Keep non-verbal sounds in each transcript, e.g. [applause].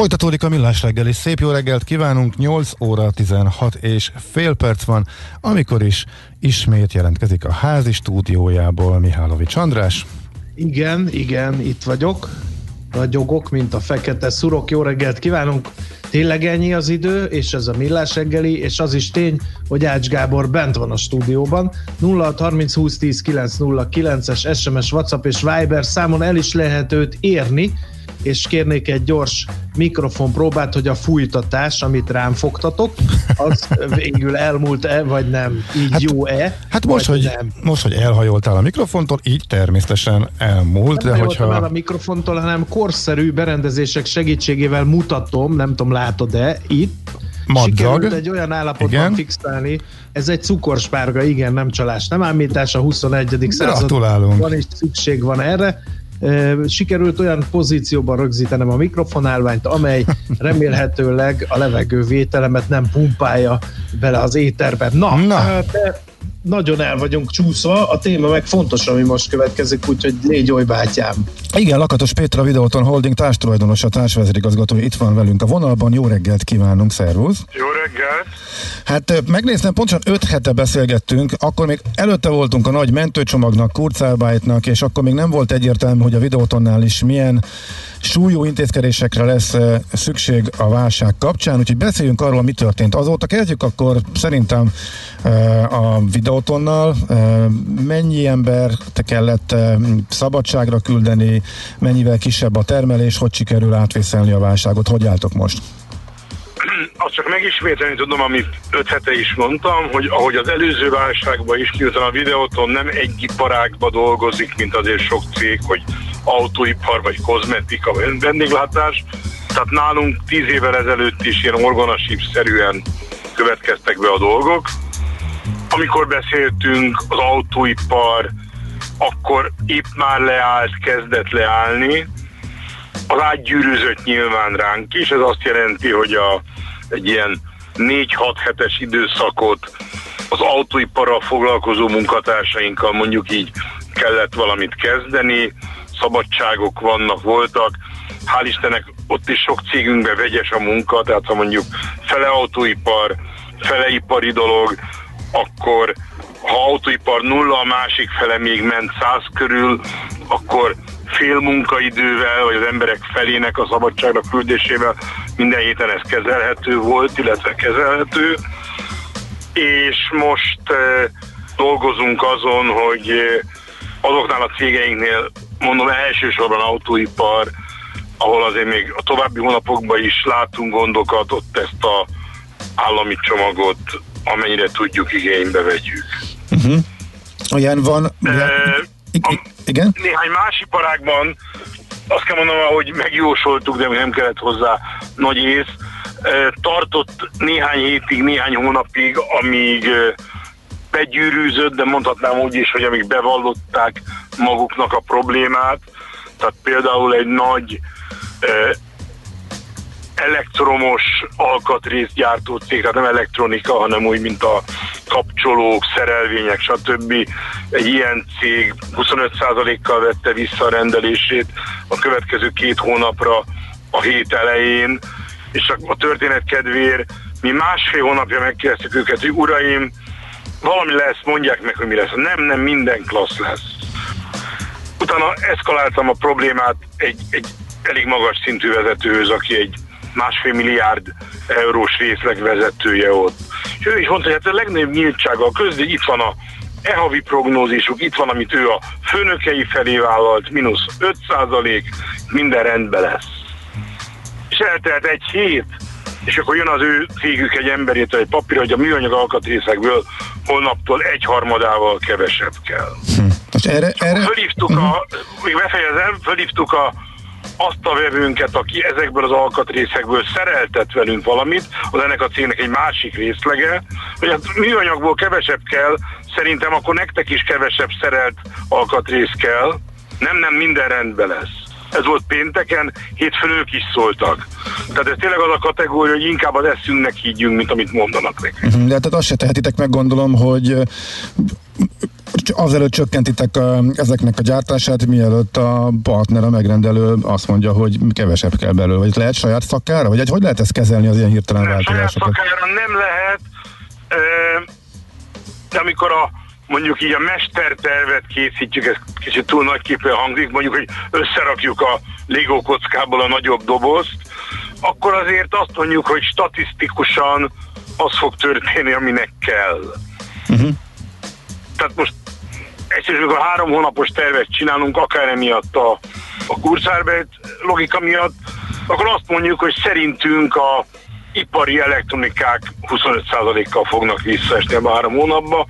Folytatódik a millás reggeli. Szép jó reggelt kívánunk. 8 óra 16 és fél perc van, amikor is ismét jelentkezik a házi stúdiójából Mihálovics András. Igen, igen, itt vagyok. Ragyogok, mint a fekete szurok. Jó reggelt kívánunk. Tényleg ennyi az idő, és ez a millás reggeli, és az is tény, hogy Ács Gábor bent van a stúdióban. 0 30 20 10 909 es SMS, WhatsApp és Viber számon el is lehet őt érni, és kérnék egy gyors mikrofonpróbát, hogy a fújtatás, amit rám fogtatok, az [laughs] végül elmúlt-e, vagy nem? Így hát, jó-e? Hát most hogy, nem? most, hogy elhajoltál a mikrofontól, így természetesen elmúlt. Nem de hogyha... el a mikrofontól, hanem korszerű berendezések segítségével mutatom, nem tudom, látod-e, itt, Madzag. Sikerült egy olyan állapotban igen. fixálni, ez egy cukorspárga, igen, nem csalás, nem ámítás, a 21. században van és szükség van erre, sikerült olyan pozícióban rögzítenem a mikrofonálványt, amely remélhetőleg a levegővételemet nem pumpálja bele az éterbe. Na, Na. de nagyon el vagyunk csúszva, a téma meg fontos, ami most következik, úgyhogy légy oly bátyám. Igen, Lakatos Péter a Videóton Holding társtulajdonosa, társvezérigazgatója itt van velünk a vonalban. Jó reggelt kívánunk, szervusz! Jó reggelt! Hát megnéztem, pontosan 5 hete beszélgettünk, akkor még előtte voltunk a nagy mentőcsomagnak, kurcárbájtnak, és akkor még nem volt egyértelmű, hogy a Videótonnál is milyen súlyú intézkedésekre lesz szükség a válság kapcsán, úgyhogy beszéljünk arról, mi történt. Azóta kezdjük akkor szerintem a videótonnal. Mennyi ember te kellett szabadságra küldeni, mennyivel kisebb a termelés, hogy sikerül átvészelni a válságot, hogy álltok most? Azt csak megismételni tudom, amit öt hete is mondtam, hogy ahogy az előző válságban is, miután a videóton nem egy iparágba dolgozik, mint azért sok cég, hogy autóipar, vagy kozmetika, vagy vendéglátás, tehát nálunk tíz évvel ezelőtt is ilyen orgonasív-szerűen következtek be a dolgok, amikor beszéltünk az autóipar, akkor épp már leállt, kezdett leállni. Az átgyűrűzött nyilván ránk is, ez azt jelenti, hogy a, egy ilyen 4-6 hetes időszakot az autóiparral foglalkozó munkatársainkkal mondjuk így kellett valamit kezdeni, szabadságok vannak, voltak. Hál' Istennek ott is sok cégünkben vegyes a munka, tehát ha mondjuk fele autóipar, fele ipari dolog, akkor ha autóipar nulla, a másik fele még ment száz körül, akkor fél munkaidővel, vagy az emberek felének a szabadságra küldésével minden héten ez kezelhető volt, illetve kezelhető. És most dolgozunk azon, hogy eh, azoknál a cégeinknél, mondom elsősorban autóipar, ahol azért még a további hónapokban is látunk gondokat, ott ezt a állami csomagot amennyire tudjuk, igénybe vegyük. Uh-huh. Olyan van... E, igen? Néhány más iparágban azt kell mondanom, hogy megjósoltuk, de nem kellett hozzá nagy ész. Tartott néhány hétig, néhány hónapig, amíg begyűrűzött, de mondhatnám úgy is, hogy amíg bevallották maguknak a problémát. Tehát például egy nagy elektromos alkatrészgyártó cég, tehát nem elektronika, hanem úgy, mint a kapcsolók, szerelvények, stb. Egy ilyen cég 25%-kal vette vissza a rendelését a következő két hónapra a hét elején, és a, a történet kedvéért mi másfél hónapja megkérdeztük őket, hogy uraim, valami lesz, mondják meg, hogy mi lesz. Nem, nem, minden klassz lesz. Utána eszkaláltam a problémát egy, egy elég magas szintű vezetőhöz, aki egy másfél milliárd eurós részleg vezetője ott. És ő is mondta, hogy hát a legnagyobb nyíltsága a közé, itt van a e-havi prognózisuk, itt van, amit ő a főnökei felé vállalt, mínusz 5 százalék, minden rendben lesz. És eltelt egy hét, és akkor jön az ő cégük egy emberét, egy papír, hogy a műanyag alkatrészekből holnaptól egy harmadával kevesebb kell. Hm. Most erre, erre... Fölhívtuk a, még befejezem, fölhívtuk a azt a vevőnket, aki ezekből az alkatrészekből szereltet velünk valamit, az ennek a cégnek egy másik részlege, hogy hát műanyagból kevesebb kell, szerintem akkor nektek is kevesebb szerelt alkatrész kell, nem, nem, minden rendben lesz. Ez volt pénteken, hétfőn ők is szóltak. Tehát ez tényleg az a kategória, hogy inkább az eszünknek higgyünk, mint amit mondanak nekünk. Uh-huh, de hát azt se tehetitek meg, gondolom, hogy azelőtt csökkentitek a, ezeknek a gyártását, mielőtt a partner, a megrendelő azt mondja, hogy kevesebb kell belőle, vagy lehet saját szakára, vagy hogy lehet ezt kezelni az ilyen hirtelen nem, változásokat? Saját szakára nem lehet, de amikor a mondjuk így a mestertervet készítjük, ez kicsit túl nagy képre hangzik, mondjuk, hogy összerakjuk a Lego kockából a nagyobb dobozt, akkor azért azt mondjuk, hogy statisztikusan az fog történni, aminek kell. Uh-huh. Tehát most egyszerűen, a három hónapos tervet csinálunk, akár emiatt a, a kurzárbet logika miatt, akkor azt mondjuk, hogy szerintünk a ipari elektronikák 25%-kal fognak visszaesni a három hónapba,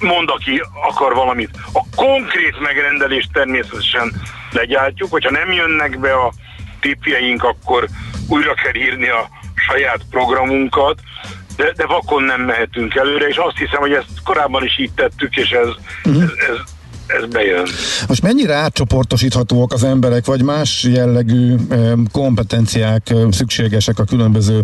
mond, aki akar valamit. A konkrét megrendelést természetesen legyártjuk, hogyha nem jönnek be a tipjeink, akkor újra kell írni a saját programunkat, de, de vakon nem mehetünk előre, és azt hiszem, hogy ezt korábban is így tettük, és ez, uh-huh. ez, ez ez bejön. Most mennyire átcsoportosíthatóak az emberek, vagy más jellegű kompetenciák szükségesek a különböző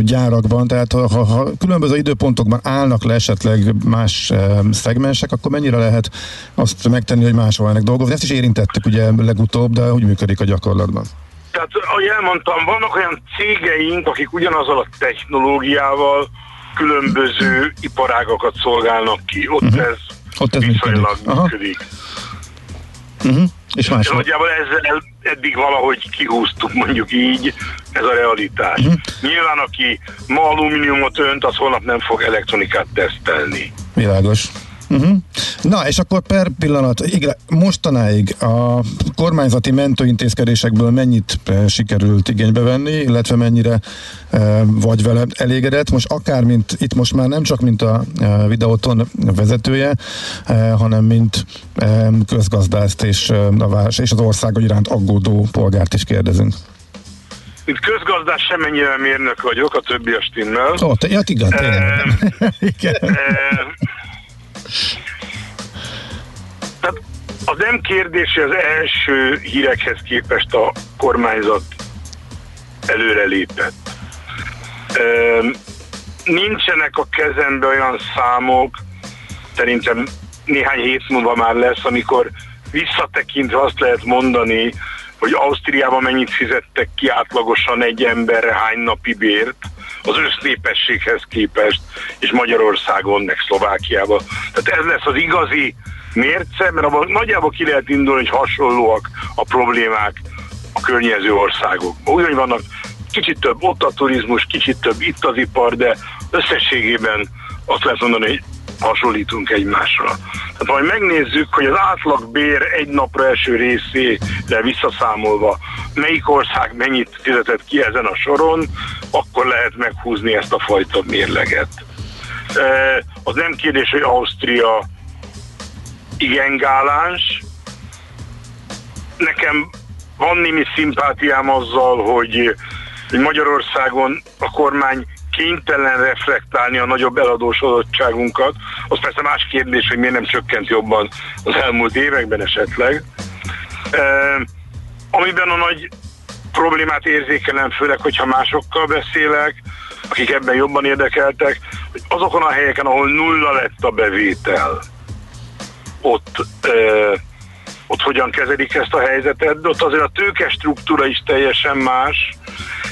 gyárakban? Tehát ha, ha különböző időpontokban állnak le esetleg más szegmensek, akkor mennyire lehet azt megtenni, hogy máshol ennek dolgozni? Ezt is érintettük ugye legutóbb, de hogy működik a gyakorlatban? Tehát, ahogy elmondtam, vannak olyan cégeink, akik ugyanazzal a technológiával különböző iparágakat szolgálnak ki. Ott uh-huh. ez ott ez viszonylag működik. működik. Uh-huh. És más Nagyjából ezzel eddig valahogy kihúztuk, mondjuk így, ez a realitás. Uh-huh. Nyilván, aki ma alumíniumot önt, az holnap nem fog elektronikát tesztelni. Világos. Uh-huh. Na, és akkor per pillanat, igen, mostanáig a kormányzati mentőintézkedésekből mennyit e, sikerült igénybe venni, illetve mennyire e, vagy vele elégedett? Most akár, mint itt most már nem csak mint a e, videóton vezetője, e, hanem mint e, és, e, a város, és az ország iránt aggódó polgárt is kérdezünk. Mint közgazdás semennyire mérnök vagyok, a többi a stimmel. Ó, te, ja, igen, tényleg. E, [laughs] igen. E, tehát az nem kérdés, hogy az első hírekhez képest a kormányzat előrelépett. Nincsenek a kezembe olyan számok, szerintem néhány hét múlva már lesz, amikor visszatekintve azt lehet mondani, hogy Ausztriában mennyit fizettek ki átlagosan egy emberre hány napi bért, az össznépességhez képest, és Magyarországon, meg Szlovákiában. Tehát ez lesz az igazi mérce, mert abban nagyjából ki lehet indulni, hogy hasonlóak a problémák a környező országokban. Ugyanúgy vannak kicsit több ott a turizmus, kicsit több itt az ipar, de összességében azt lehet mondani, hogy hasonlítunk egymásra. Tehát majd megnézzük, hogy az átlag bér egy napra első részére visszaszámolva melyik ország mennyit fizetett ki ezen a soron, akkor lehet meghúzni ezt a fajta mérleget. Az nem kérdés, hogy Ausztria igen gáláns. Nekem van némi szimpátiám azzal, hogy Magyarországon a kormány kénytelen reflektálni a nagyobb eladósodottságunkat. Az persze más kérdés, hogy miért nem csökkent jobban az elmúlt években esetleg. E, amiben a nagy problémát érzékelem, főleg, hogyha másokkal beszélek, akik ebben jobban érdekeltek, hogy azokon a helyeken, ahol nulla lett a bevétel, ott, e, ott hogyan kezelik ezt a helyzetet, de ott azért a tőke struktúra is teljesen más,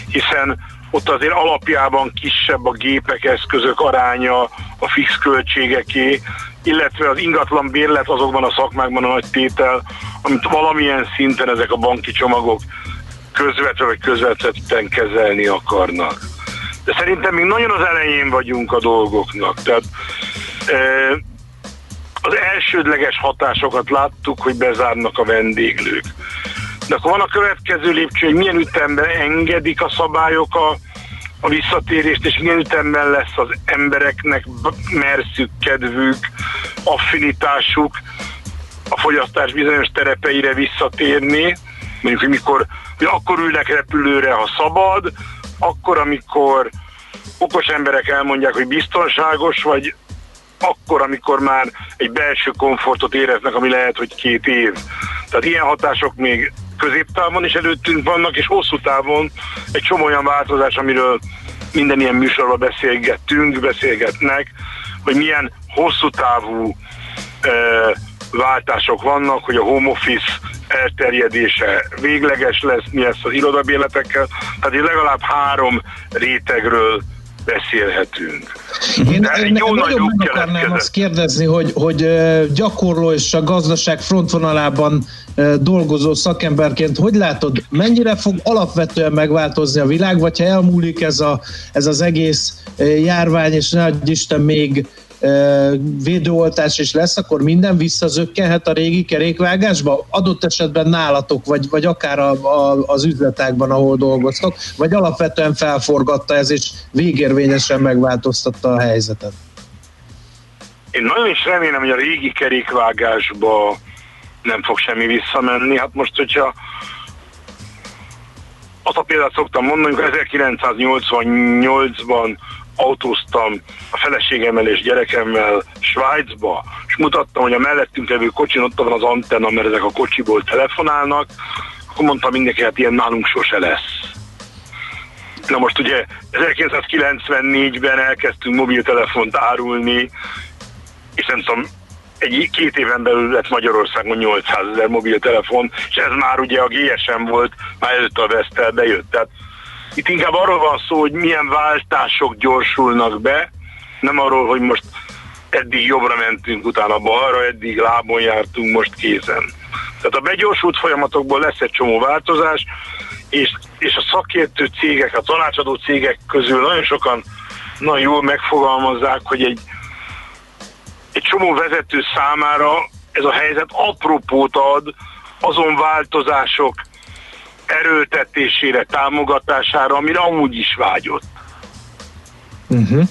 hiszen ott azért alapjában kisebb a gépek, eszközök aránya, a fix költségeké, illetve az ingatlan bérlet azokban a szakmákban a nagy tétel, amit valamilyen szinten ezek a banki csomagok közvetve vagy közvetetten kezelni akarnak. De szerintem még nagyon az elején vagyunk a dolgoknak. Tehát e, az elsődleges hatásokat láttuk, hogy bezárnak a vendéglők. Akkor van a következő lépcső, hogy milyen ütemben engedik a szabályok a, a visszatérést, és milyen ütemben lesz az embereknek merszük, kedvük, affinitásuk a fogyasztás bizonyos terepeire visszatérni. mondjuk, hogy mikor, hogy akkor ülnek repülőre, ha szabad, akkor, amikor okos emberek elmondják, hogy biztonságos, vagy akkor, amikor már egy belső komfortot éreznek, ami lehet, hogy két év. Tehát ilyen hatások még középtávon is előttünk vannak, és hosszú távon egy csomó olyan változás, amiről minden ilyen műsorban beszélgettünk, beszélgetnek, hogy milyen hosszú távú ö, váltások vannak, hogy a home office elterjedése végleges lesz, mi lesz az irodabéletekkel. Tehát legalább három rétegről beszélhetünk. Én, De én jó nagyon meg akarnám azt kérdezni, hogy, hogy gyakorló és a gazdaság frontvonalában dolgozó szakemberként, hogy látod, mennyire fog alapvetően megváltozni a világ, vagy ha elmúlik ez, a, ez az egész járvány, és ne Isten még védőoltás is lesz, akkor minden visszazökkenhet a régi kerékvágásba? Adott esetben nálatok, vagy, vagy akár a, a, az üzletákban, ahol dolgoztok, vagy alapvetően felforgatta ez, és végérvényesen megváltoztatta a helyzetet? Én nagyon is remélem, hogy a régi kerékvágásba nem fog semmi visszamenni. Hát most, hogyha azt a példát szoktam mondani, hogy 1988-ban autóztam a feleségemmel és gyerekemmel Svájcba, és mutattam, hogy a mellettünk levő kocsin ott van az antenna, mert ezek a kocsiból telefonálnak, akkor mondtam mindenki, hát ilyen nálunk sose lesz. Na most ugye 1994-ben elkezdtünk mobiltelefont árulni, és nem tudom, egy két éven belül lett Magyarországon 800 ezer mobiltelefon, és ez már ugye a GSM volt, már előtt a Vestel bejött. Tehát itt inkább arról van szó, hogy milyen váltások gyorsulnak be, nem arról, hogy most eddig jobbra mentünk, utána balra, eddig lábon jártunk, most kézen. Tehát a begyorsult folyamatokból lesz egy csomó változás, és, és a szakértő cégek, a tanácsadó cégek közül nagyon sokan nagyon jól megfogalmazzák, hogy egy, egy csomó vezető számára ez a helyzet apropót ad azon változások erőltetésére, támogatására, amire amúgy is vágyott. Uh-huh.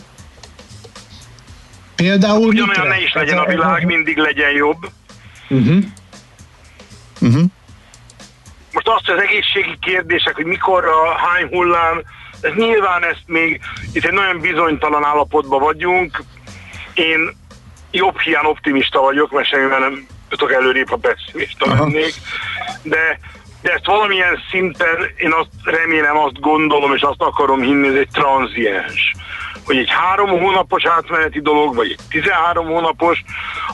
Például Ugyanolyan ne is legyen a világ, mindig legyen jobb. Uh-huh. Uh-huh. Most azt az egészségi kérdések, hogy mikor a hány hullám, ez nyilván ezt még, itt egy nagyon bizonytalan állapotban vagyunk. Én jobb hiány optimista vagyok, mert semmivel nem tudok előrébb, ha pessimista lennék, de de ezt valamilyen szinten én azt remélem, azt gondolom, és azt akarom hinni, ez egy tranziens. Hogy egy három hónapos átmeneti dolog, vagy egy 13 hónapos,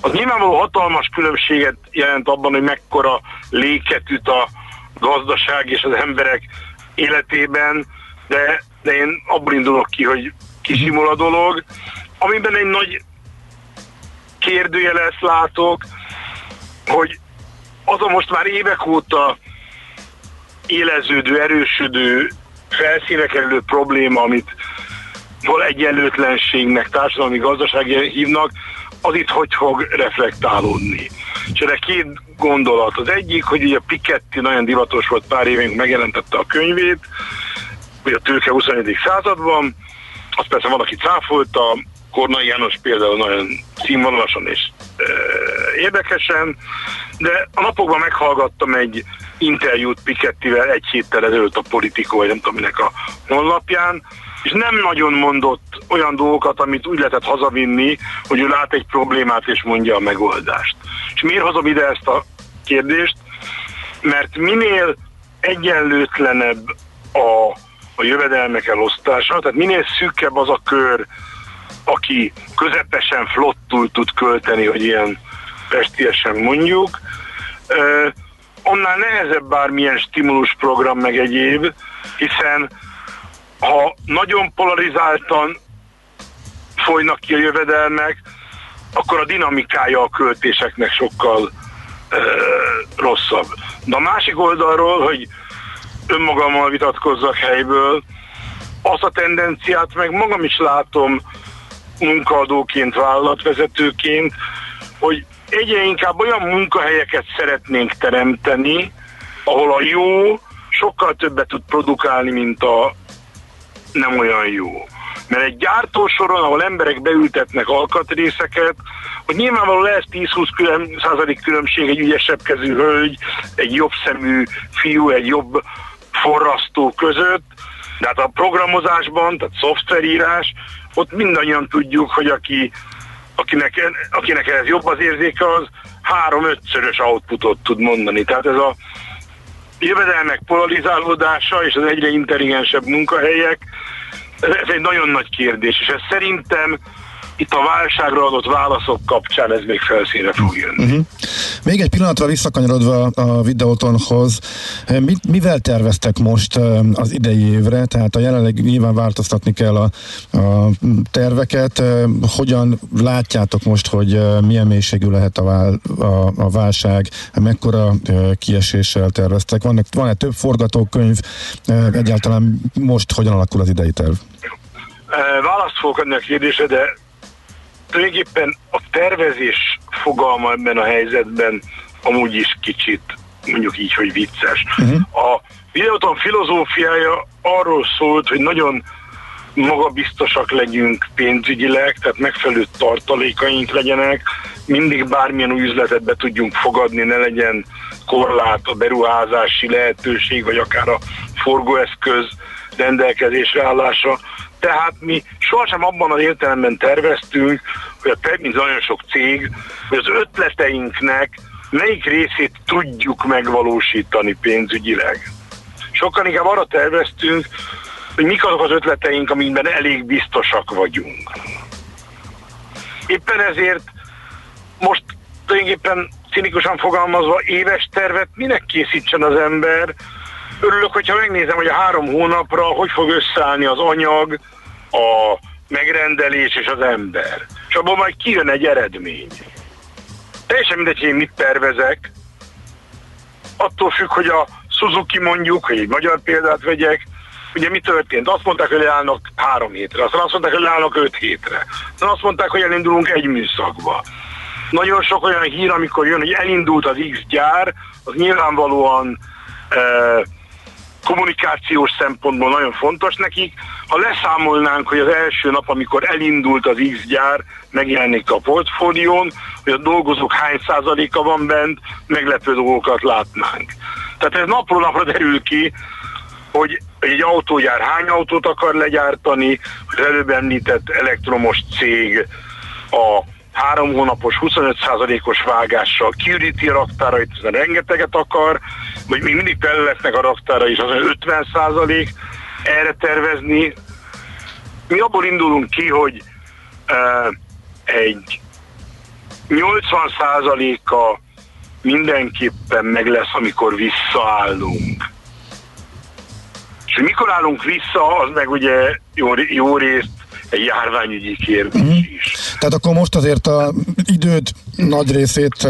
az nyilvánvaló hatalmas különbséget jelent abban, hogy mekkora léket üt a gazdaság és az emberek életében, de, de én abból indulok ki, hogy kisimul a dolog, amiben egy nagy kérdőjelet látok, hogy az a most már évek óta éleződő, erősödő, felszíne kerülő probléma, amit hol egyenlőtlenségnek, társadalmi gazdasági hívnak, az itt hogy fog reflektálódni. És erre két gondolat. Az egyik, hogy ugye Piketty nagyon divatos volt pár évünk, megjelentette a könyvét, hogy a tőke 21. században, azt persze van, aki cáfolta, Kornai János például nagyon színvonalasan és érdekesen, de a napokban meghallgattam egy interjút Pikettivel egy héttel ezelőtt a Politikó, vagy nem tudom minek a honlapján, és nem nagyon mondott olyan dolgokat, amit úgy lehetett hazavinni, hogy ő lát egy problémát és mondja a megoldást. És miért hozom ide ezt a kérdést? Mert minél egyenlőtlenebb a, a jövedelmek elosztása, tehát minél szűkebb az a kör, aki közepesen flottul tud költeni, hogy ilyen pestiesen mondjuk, annál nehezebb bármilyen stimulusprogram meg egyéb, hiszen ha nagyon polarizáltan folynak ki a jövedelmek, akkor a dinamikája a költéseknek sokkal ö, rosszabb. De a másik oldalról, hogy önmagammal vitatkozzak helyből, azt a tendenciát meg magam is látom munkaadóként, vállalatvezetőként, hogy egyre inkább olyan munkahelyeket szeretnénk teremteni, ahol a jó sokkal többet tud produkálni, mint a nem olyan jó. Mert egy gyártósoron, ahol emberek beültetnek alkatrészeket, hogy nyilvánvalóan lesz 10-20 külön, százalék különbség egy ügyesebb kezű hölgy, egy jobb szemű fiú, egy jobb forrasztó között, de hát a programozásban, tehát szoftverírás, ott mindannyian tudjuk, hogy aki, akinek, akinek ez jobb az érzéke, az három-ötszörös outputot tud mondani. Tehát ez a jövedelmek polarizálódása és az egyre intelligensebb munkahelyek, ez egy nagyon nagy kérdés, és ez szerintem itt a válságra adott válaszok kapcsán ez még felszínre fog jönni. Uh-huh. Még egy pillanatra visszakanyarodva a videótonhoz, mit, mivel terveztek most az idei évre? Tehát a jelenleg nyilván változtatni kell a, a terveket. Hogyan látjátok most, hogy milyen mélységű lehet a, vál, a, a válság, mekkora kieséssel terveztek? Van, van-e több forgatókönyv? Egyáltalán most hogyan alakul az idei terv? Választ fogok adni a kérdésre, de tulajdonképpen a tervezés fogalma ebben a helyzetben amúgy is kicsit, mondjuk így, hogy vicces. Uh-huh. A videóton filozófiája arról szólt, hogy nagyon magabiztosak legyünk pénzügyileg, tehát megfelelő tartalékaink legyenek, mindig bármilyen új üzletet be tudjunk fogadni, ne legyen korlát a beruházási lehetőség, vagy akár a forgóeszköz rendelkezésre állása. Tehát mi sohasem abban az értelemben terveztünk, hogy a mint nagyon sok cég, hogy az ötleteinknek melyik részét tudjuk megvalósítani pénzügyileg. Sokkal inkább arra terveztünk, hogy mik azok az ötleteink, amikben elég biztosak vagyunk. Éppen ezért most tulajdonképpen cinikusan fogalmazva éves tervet minek készítsen az ember. Örülök, hogyha megnézem, hogy a három hónapra hogy fog összeállni az anyag, a megrendelés és az ember. És abból majd kijön egy eredmény. Teljesen mindegy, hogy én mit tervezek. Attól függ, hogy a Suzuki mondjuk, hogy egy magyar példát vegyek, ugye mi történt? Azt mondták, hogy leállnak három hétre, aztán azt mondták, hogy leállnak öt hétre. Aztán azt mondták, hogy elindulunk egy műszakba. Nagyon sok olyan hír, amikor jön, hogy elindult az X gyár, az nyilvánvalóan eh, kommunikációs szempontból nagyon fontos nekik. Ha leszámolnánk, hogy az első nap, amikor elindult az X gyár, megjelenik a portfólión, hogy a dolgozók hány százaléka van bent, meglepő dolgokat látnánk. Tehát ez napról napra derül ki, hogy egy autógyár hány autót akar legyártani, az előbb említett elektromos cég a három hónapos 25%-os vágással kiüríti a raktárait, ezen rengeteget akar, vagy még mindig tele lesznek a raktára is, az 50% erre tervezni. Mi abból indulunk ki, hogy uh, egy 80%-a mindenképpen meg lesz, amikor visszaállunk. És hogy mikor állunk vissza, az meg ugye jó, jó részt egy járványügyi kérdés mm. is. Tehát akkor most azért a időt nagy részét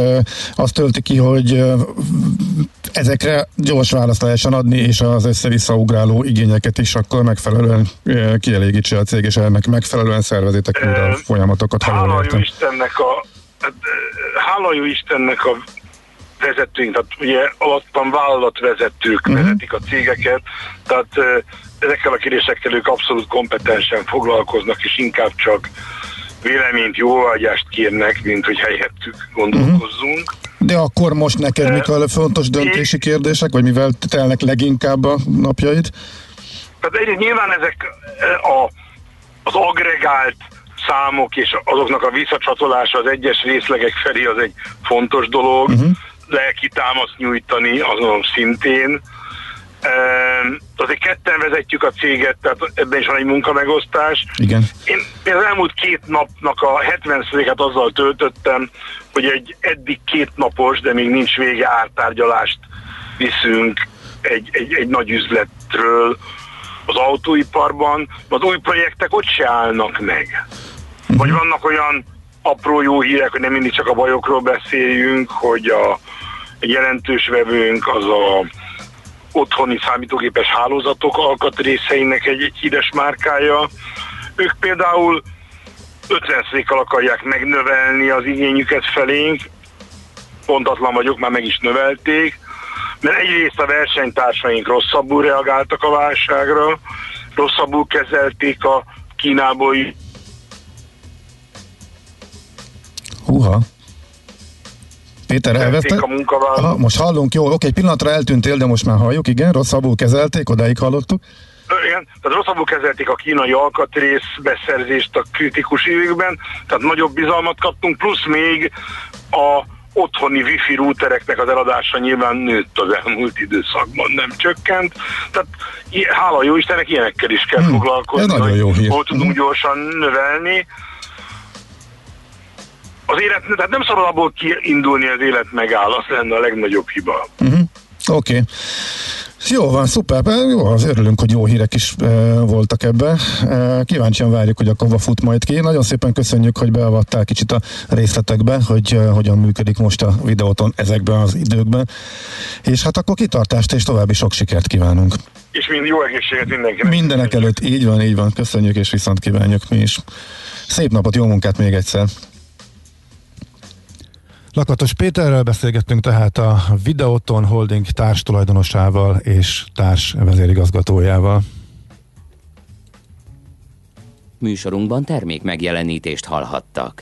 azt tölti ki, hogy ezekre gyors választ lehessen adni, és az össze-vissza ugráló igényeket is akkor megfelelően kielégítse a cég, és ennek megfelelően szervezitek újra a folyamatokat. Hála jó Istennek a hát, hála jó Istennek a vezetőink, tehát ugye alattam vállalatvezetők uh-huh. vezetik a cégeket, tehát ezekkel a kérdésekkel ők abszolút kompetensen foglalkoznak, és inkább csak véleményt, jóvágyást kérnek, mint hogy helyettük gondolkozzunk. Uh-huh. De akkor most neked mik a fontos döntési kérdések, vagy mivel telnek leginkább a napjaid? Tehát egy, nyilván ezek a, az agregált számok és azoknak a visszacsatolása az egyes részlegek felé az egy fontos dolog. Uh-huh. Lelki támaszt nyújtani azon szintén azért ketten vezetjük a céget, tehát ebben is van egy munkamegosztás. Igen. Én, én az elmúlt két napnak a 70%-át azzal töltöttem, hogy egy eddig két napos, de még nincs vége ártárgyalást viszünk egy, egy, egy nagy üzletről az autóiparban, az új projektek ott se állnak meg. Uh-huh. Vagy vannak olyan apró jó hírek, hogy nem mindig csak a bajokról beszéljünk, hogy a, jelentős vevőnk az a otthoni számítógépes hálózatok alkatrészeinek egy, híres márkája. Ők például 50%-kal akarják megnövelni az igényüket felénk, pontatlan vagyok, már meg is növelték, mert egyrészt a versenytársaink rosszabbul reagáltak a válságra, rosszabbul kezelték a Kínából Húha. Péter, elvesztek? a most hallunk, jó, oké, egy pillanatra eltűntél, de most már halljuk, igen, rosszabbul kezelték, odáig hallottuk. Igen, tehát rosszabbul kezelték a kínai alkatrész beszerzést a kritikus években, tehát nagyobb bizalmat kaptunk, plusz még a otthoni wifi routereknek az eladása nyilván nőtt az elmúlt időszakban, nem csökkent. Tehát hála jó Istennek ilyenekkel is kell hmm, foglalkozni, nagyon jó hír. hol tudunk hmm. gyorsan növelni. Az élet, tehát nem szabad abból kiindulni, az élet megáll, az lenne a legnagyobb hiba. Uh-huh. Oké. Okay. Jó van, szuper. Jó, az örülünk, hogy jó hírek is e, voltak ebbe. E, kíváncsian várjuk, hogy akkor fut majd ki. Nagyon szépen köszönjük, hogy beavattál kicsit a részletekbe, hogy e, hogyan működik most a videóton ezekben az időkben. És hát akkor kitartást és további sok sikert kívánunk. És mind jó egészséget mindenkinek. Mindenek előtt, így van, így van. Köszönjük és viszont kívánjuk mi is. Szép napot, jó munkát még egyszer. Lakatos Péterrel beszélgettünk tehát a Videoton Holding társtulajdonosával és társ vezérigazgatójával. Műsorunkban termék megjelenítést hallhattak.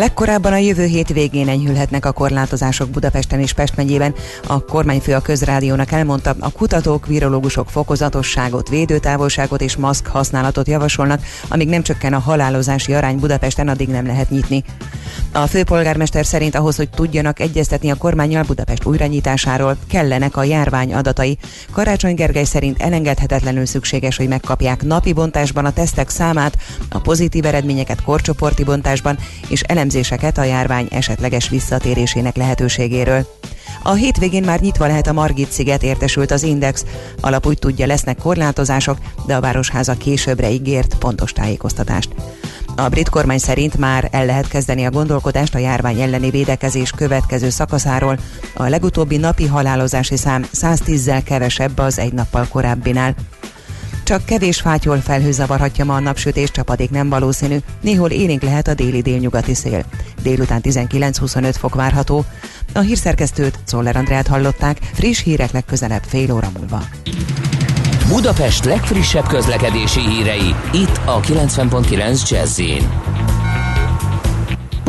Legkorábban a jövő hét végén enyhülhetnek a korlátozások Budapesten és Pest megyében. A kormányfő a közrádiónak elmondta, a kutatók, virológusok fokozatosságot, védőtávolságot és maszk használatot javasolnak, amíg nem csökken a halálozási arány Budapesten, addig nem lehet nyitni. A főpolgármester szerint ahhoz, hogy tudjanak egyeztetni a kormányjal Budapest újranyitásáról, kellenek a járvány adatai. Karácsony Gergely szerint elengedhetetlenül szükséges, hogy megkapják napi bontásban a tesztek számát, a pozitív eredményeket korcsoporti bontásban és elemzéseket a járvány esetleges visszatérésének lehetőségéről. A hétvégén már nyitva lehet a Margit sziget, értesült az Index. Alap úgy tudja, lesznek korlátozások, de a Városháza későbbre ígért pontos tájékoztatást. A brit kormány szerint már el lehet kezdeni a gondolkodást a járvány elleni védekezés következő szakaszáról. A legutóbbi napi halálozási szám 110-zel kevesebb az egy nappal korábbinál. Csak kevés fátyol felhő zavarhatja ma a napsütés, csapadék nem valószínű, néhol élénk lehet a déli délnyugati szél. Délután 19-25 fok várható. A hírszerkesztőt, Czoller Andrát hallották, friss hírek legközelebb fél óra múlva. Budapest legfrissebb közlekedési hírei, itt a 90.9 jazz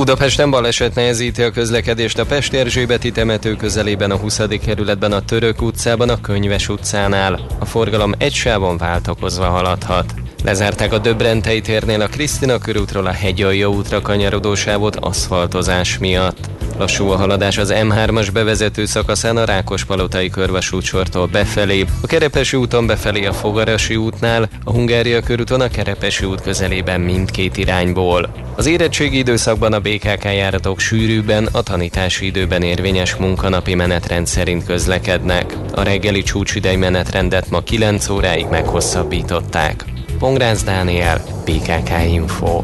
Budapesten baleset nehezíti a közlekedést a Pest Erzsébeti temető közelében a 20. kerületben a Török utcában a Könyves utcánál. A forgalom egy sávon váltakozva haladhat. Lezárták a Döbrentei térnél a Krisztina körútról a Hegyalja útra kanyarodó sávot aszfaltozás miatt. Lassú a haladás az M3-as bevezető szakaszán a Rákospalotai körvasútsortól befelé, a Kerepesi úton befelé a Fogarasi útnál, a Hungária körúton a Kerepesi út közelében mindkét irányból. Az érettségi időszakban a BKK járatok sűrűbben, a tanítási időben érvényes munkanapi menetrend szerint közlekednek. A reggeli csúcsidei menetrendet ma 9 óráig meghosszabbították. Pongrász Dániel, PKK Info.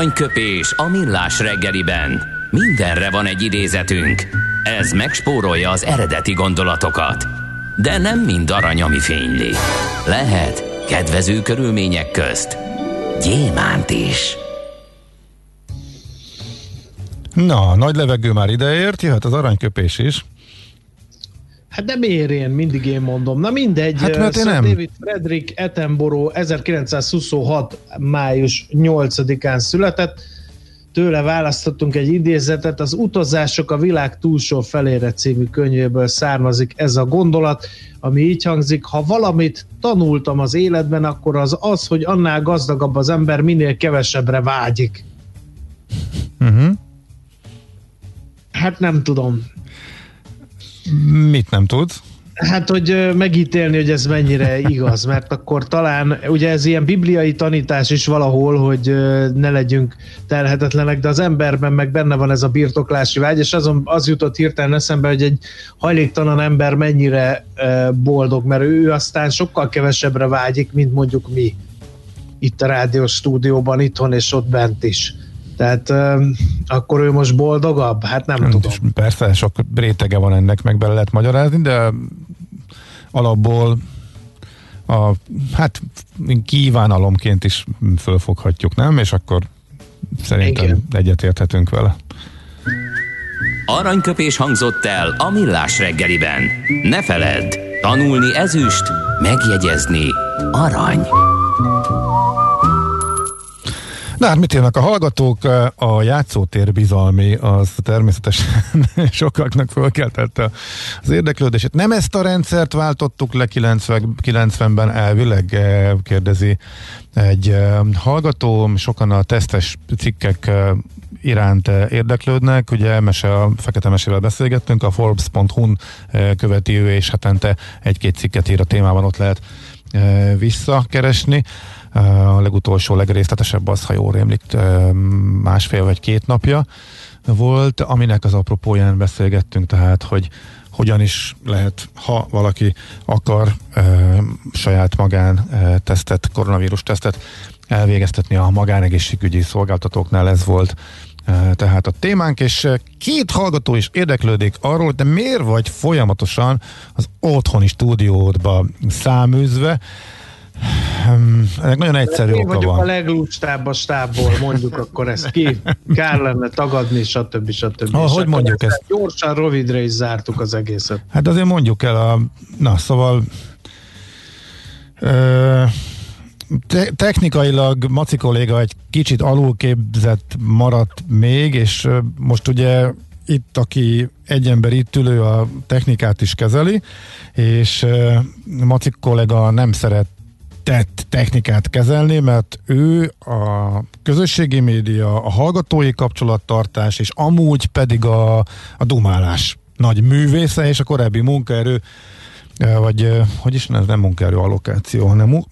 Aranyköpés a millás reggeliben. Mindenre van egy idézetünk. Ez megspórolja az eredeti gondolatokat. De nem mind arany, ami fényli. Lehet kedvező körülmények közt gyémánt is. Na, nagy levegő már ideért, jöhet az aranyköpés is. Hát de miért én? Mindig én mondom. Na mindegy. Hát mert én nem. David Frederick Attenborough 1926. május 8-án született. Tőle választottunk egy idézetet. Az Utazások a világ túlsó felére című könyvéből származik ez a gondolat, ami így hangzik, ha valamit tanultam az életben, akkor az az, hogy annál gazdagabb az ember, minél kevesebbre vágyik. Uh-huh. Hát nem tudom. Mit nem tudsz? Hát, hogy megítélni, hogy ez mennyire igaz, mert akkor talán, ugye ez ilyen bibliai tanítás is valahol, hogy ne legyünk telhetetlenek, de az emberben meg benne van ez a birtoklási vágy, és azon az jutott hirtelen eszembe, hogy egy hajléktalan ember mennyire boldog, mert ő aztán sokkal kevesebbre vágyik, mint mondjuk mi itt a rádiós stúdióban, itthon és ott bent is. Tehát um, akkor ő most boldogabb? Hát nem hát, tudom. Persze, sok rétege van ennek, meg bele lehet magyarázni, de alapból a, hát kívánalomként is fölfoghatjuk, nem? És akkor szerintem Igen. egyetérthetünk vele. Aranyköpés hangzott el a millás reggeliben. Ne feledd, tanulni ezüst, megjegyezni arany. Na hát mit írnak a hallgatók? A játszótér bizalmi az természetesen [laughs] sokaknak fölkeltette az érdeklődését. Nem ezt a rendszert váltottuk le 90, 90-ben elvileg, eh, kérdezi egy eh, hallgató. Sokan a tesztes cikkek eh, iránt érdeklődnek. Ugye mese, a Fekete Mesével beszélgettünk, a Forbes.hu-n követi ő, és hetente egy-két cikket ír a témában, ott lehet visszakeresni. A legutolsó, legrészletesebb az, ha jól rémlik, másfél vagy két napja volt, aminek az apropóján beszélgettünk, tehát, hogy hogyan is lehet, ha valaki akar e, saját magán e, tesztet, koronavírus tesztet elvégeztetni a magánegészségügyi szolgáltatóknál, ez volt e, tehát a témánk, és két hallgató is érdeklődik arról, de miért vagy folyamatosan az otthoni stúdiódba száműzve, ennek nagyon egyszerű oka vagyok van. a leglustább a stábból, mondjuk akkor ezt ki. Kár lenne tagadni, stb. stb. Ha, hogy mondjuk ezt? Gyorsan, rövidre is zártuk az egészet. Hát azért mondjuk el a... Na, szóval... Ö, te- technikailag Maci kolléga egy kicsit alulképzett maradt még, és most ugye itt, aki egy ember itt ülő a technikát is kezeli, és Maci kollega nem szeret tett technikát kezelni, mert ő a közösségi média, a hallgatói kapcsolattartás, és amúgy pedig a, a dumálás nagy művésze, és a korábbi munkaerő, vagy hogy is ez nem munkaerő allokáció, hanem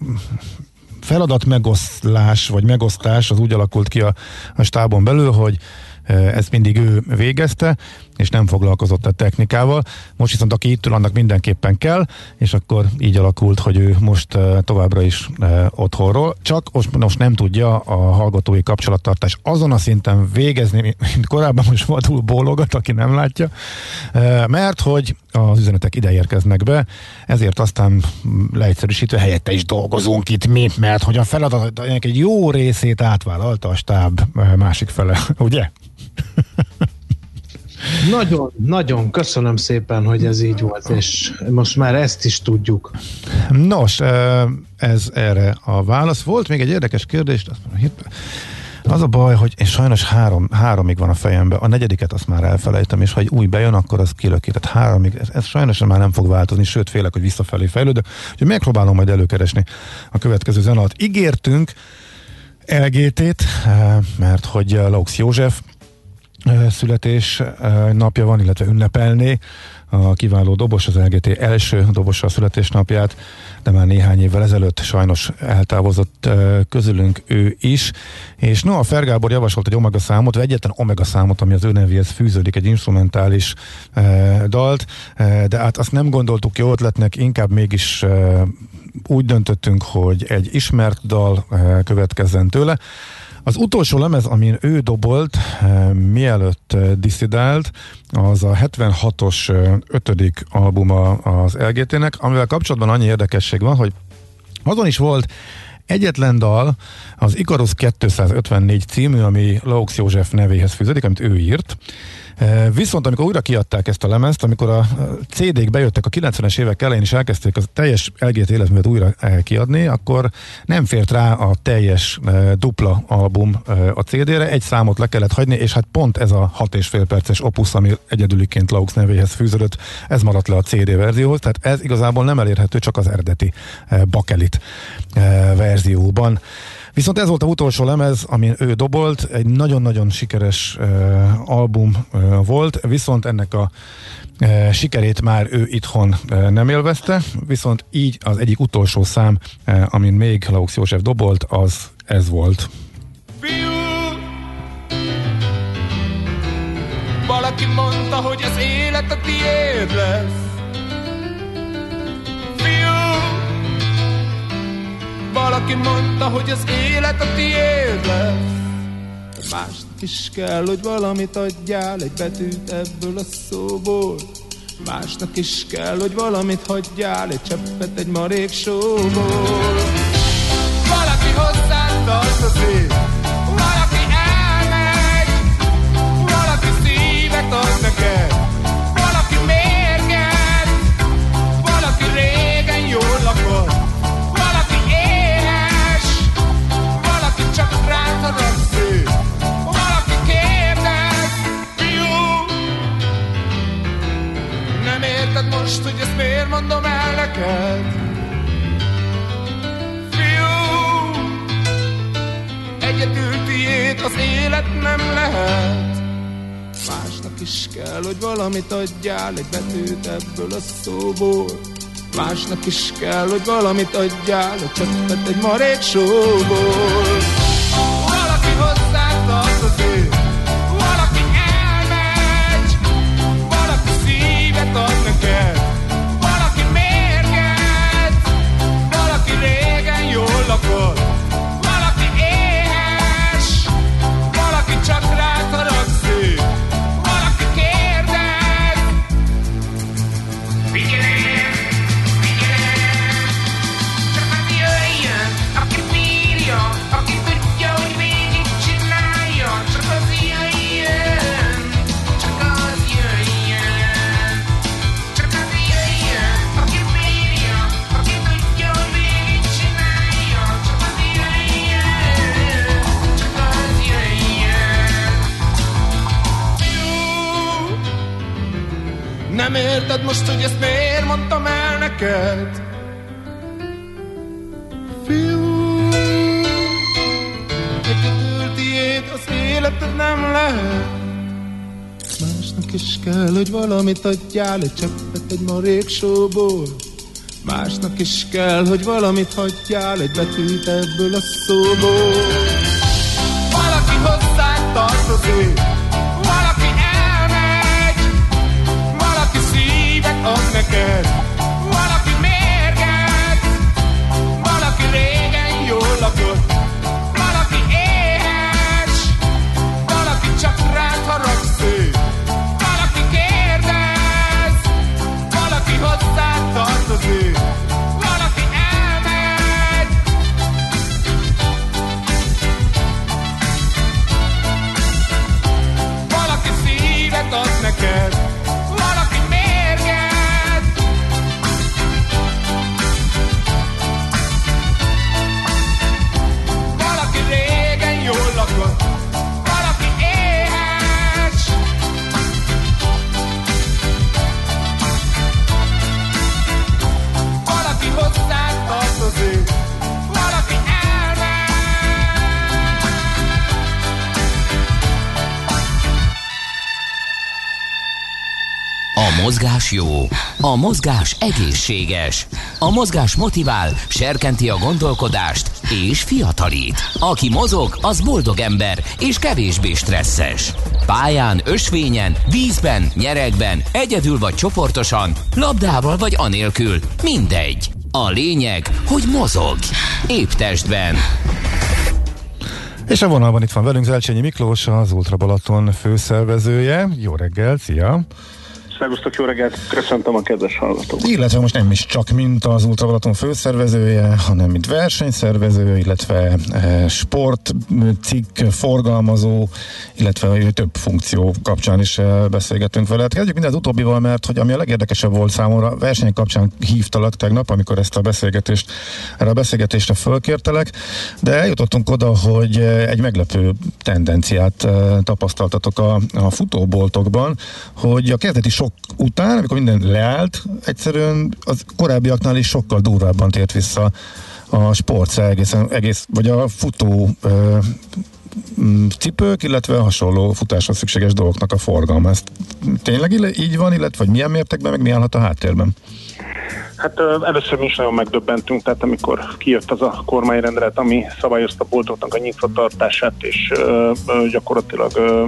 feladat megoszlás, vagy megosztás az úgy alakult ki a, a stábon belül, hogy ezt mindig ő végezte, és nem foglalkozott a technikával. Most viszont aki itt ül, annak mindenképpen kell, és akkor így alakult, hogy ő most továbbra is otthonról. Csak most, most nem tudja a hallgatói kapcsolattartás azon a szinten végezni, mint korábban most vadul bólogat, aki nem látja, mert hogy az üzenetek ide érkeznek be, ezért aztán leegyszerűsítve helyette is dolgozunk itt mi, mert hogy a feladat egy jó részét átvállalta a stáb másik fele, [laughs] ugye? Nagyon, nagyon köszönöm szépen, hogy ez így volt, és most már ezt is tudjuk. Nos, ez erre a válasz. Volt még egy érdekes kérdés, az a baj, hogy én sajnos három, háromig van a fejemben, a negyediket azt már elfelejtem, és ha egy új bejön, akkor az kilöki. Tehát háromig, ez, ez sajnos már nem fog változni, sőt félek, hogy visszafelé fejlődök. Úgyhogy megpróbálom majd előkeresni a következő zen alatt. Ígértünk LGT-t, mert hogy Laux József születés napja van, illetve ünnepelné a kiváló dobos, az LGT első dobosa a születésnapját, de már néhány évvel ezelőtt sajnos eltávozott közülünk ő is. És no, a Fergábor javasolt egy omega számot, vagy egyetlen omega számot, ami az ő nevéhez fűződik, egy instrumentális dalt, de hát azt nem gondoltuk jó ötletnek, inkább mégis úgy döntöttünk, hogy egy ismert dal következzen tőle Az utolsó lemez, amin ő dobolt, eh, mielőtt eh, diszidált, az a 76-os eh, ötödik albuma az LGT-nek, amivel kapcsolatban annyi érdekesség van, hogy azon is volt egyetlen dal, az Icarus 254 című, ami Laux József nevéhez fűződik, amit ő írt, Viszont amikor újra kiadták ezt a lemezt, amikor a CD-k bejöttek a 90-es évek elején és elkezdték a teljes LGT életművet újra kiadni, akkor nem fért rá a teljes dupla album a CD-re, egy számot le kellett hagyni, és hát pont ez a 6 és fél perces opus, ami egyedüliként Laux nevéhez fűződött, ez maradt le a CD verzióhoz, tehát ez igazából nem elérhető csak az eredeti bakelit verzióban. Viszont ez volt a utolsó lemez, amin ő dobolt, egy nagyon-nagyon sikeres uh, album uh, volt, viszont ennek a uh, sikerét már ő itthon uh, nem élvezte, viszont így az egyik utolsó szám, uh, amin még Laux József dobolt, az ez volt. Valaki mondta, hogy az élet a tiéd lesz Valaki mondta, hogy az élet a tiéd lesz. Másnak is kell, hogy valamit adjál, egy betűt ebből a szóból. Másnak is kell, hogy valamit hagyjál, egy cseppet egy marék sóból. Valaki hozzánk tartozik, valaki elmegy, valaki szívet ad most, hogy ezt miért mondom el neked? Fiú, egyedül tiéd az élet nem lehet. Másnak is kell, hogy valamit adjál, egy betűt ebből a szóból. Másnak is kell, hogy valamit adjál, egy cseppet egy marék sóból. Neked? Fiú, egyedül tiéd az életed nem lehet. Másnak is kell, hogy valamit adjál, egy cseppet egy marék sóból. Másnak is kell, hogy valamit hagyjál, egy betűt ebből a szóból. Valaki hozzánk tartozik, valaki elmegy, valaki szívet ad neked, mozgás jó, a mozgás egészséges, a mozgás motivál, serkenti a gondolkodást és fiatalít. Aki mozog, az boldog ember és kevésbé stresszes. Pályán, ösvényen, vízben, nyeregben, egyedül vagy csoportosan, labdával vagy anélkül, mindegy. A lényeg, hogy mozog. Épp testben. És a vonalban itt van velünk Zelcsényi Miklós, az Ultra Balaton főszervezője. Jó reggel, szia! Szervusztok, jó reggelt, köszöntöm a kedves hallgatókat. Illetve most nem is csak mint az Ultrabalaton főszervezője, hanem mint versenyszervező, illetve e, sportcikk forgalmazó, illetve több funkció kapcsán is e, beszélgetünk vele. Hát kezdjük minden az utóbbival, mert hogy ami a legérdekesebb volt számomra, versenyek kapcsán hívtalak tegnap, amikor ezt a beszélgetést, erre a beszélgetésre fölkértelek, de eljutottunk oda, hogy egy meglepő tendenciát tapasztaltatok a, a futóboltokban, hogy a kezdeti sok sok után, amikor minden leállt, egyszerűen az korábbiaknál is sokkal durvábban tért vissza a sport egészen, egész, vagy a futó ö, cipők, illetve hasonló futáshoz szükséges dolgoknak a forgalma. Ez tényleg így van, illetve vagy milyen mértékben, meg mi állhat a háttérben? Hát először mi is nagyon megdöbbentünk, tehát amikor kijött az a kormányrendelet, ami szabályozta a boltoknak a nyitva tartását, és ö, ö, gyakorlatilag ö,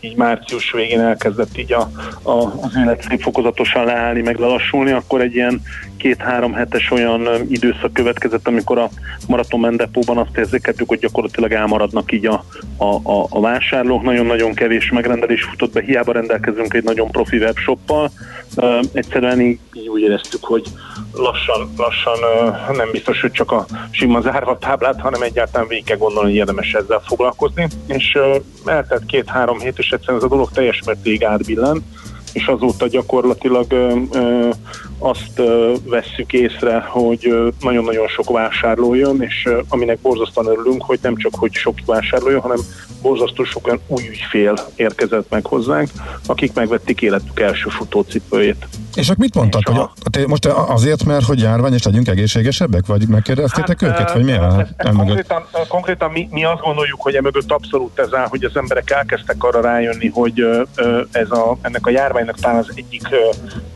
így március végén elkezdett így a, a, az élet fokozatosan leállni, meg lelassulni, akkor egy ilyen két-három hetes olyan időszak következett, amikor a Maraton Mendepóban azt érzékeltük, hogy gyakorlatilag elmaradnak így a, a, a, a vásárlók. Nagyon-nagyon kevés megrendelés futott be, hiába rendelkezünk egy nagyon profi webshoppal. Uh, egyszerűen így, úgy éreztük, hogy lassan, lassan uh, nem biztos, hogy csak a sima zárva táblát, hanem egyáltalán végig kell gondolni, hogy érdemes ezzel foglalkozni. És uh, eltelt két-három hét, és egyszerűen ez a dolog teljes mértékig átbillent és azóta gyakorlatilag ö, ö, azt vesszük észre, hogy nagyon-nagyon sok vásárló jön, és aminek borzasztóan örülünk, hogy nem csak, hogy sok vásárló jön, hanem borzasztó sok olyan új ügyfél érkezett meg hozzánk, akik megvették életük első futócipőjét. És akkor mit mondtak? Hogy a, a, most azért, mert hogy járvány, és legyünk egészségesebbek? Vagy megkérdeztétek hát, őket? Vagy mi áll? Konkrétan, konkrétan mi, mi azt gondoljuk, hogy emögött abszolút ez áll, hogy az emberek elkezdtek arra rájönni, hogy ez a, ennek a járványnak talán az egyik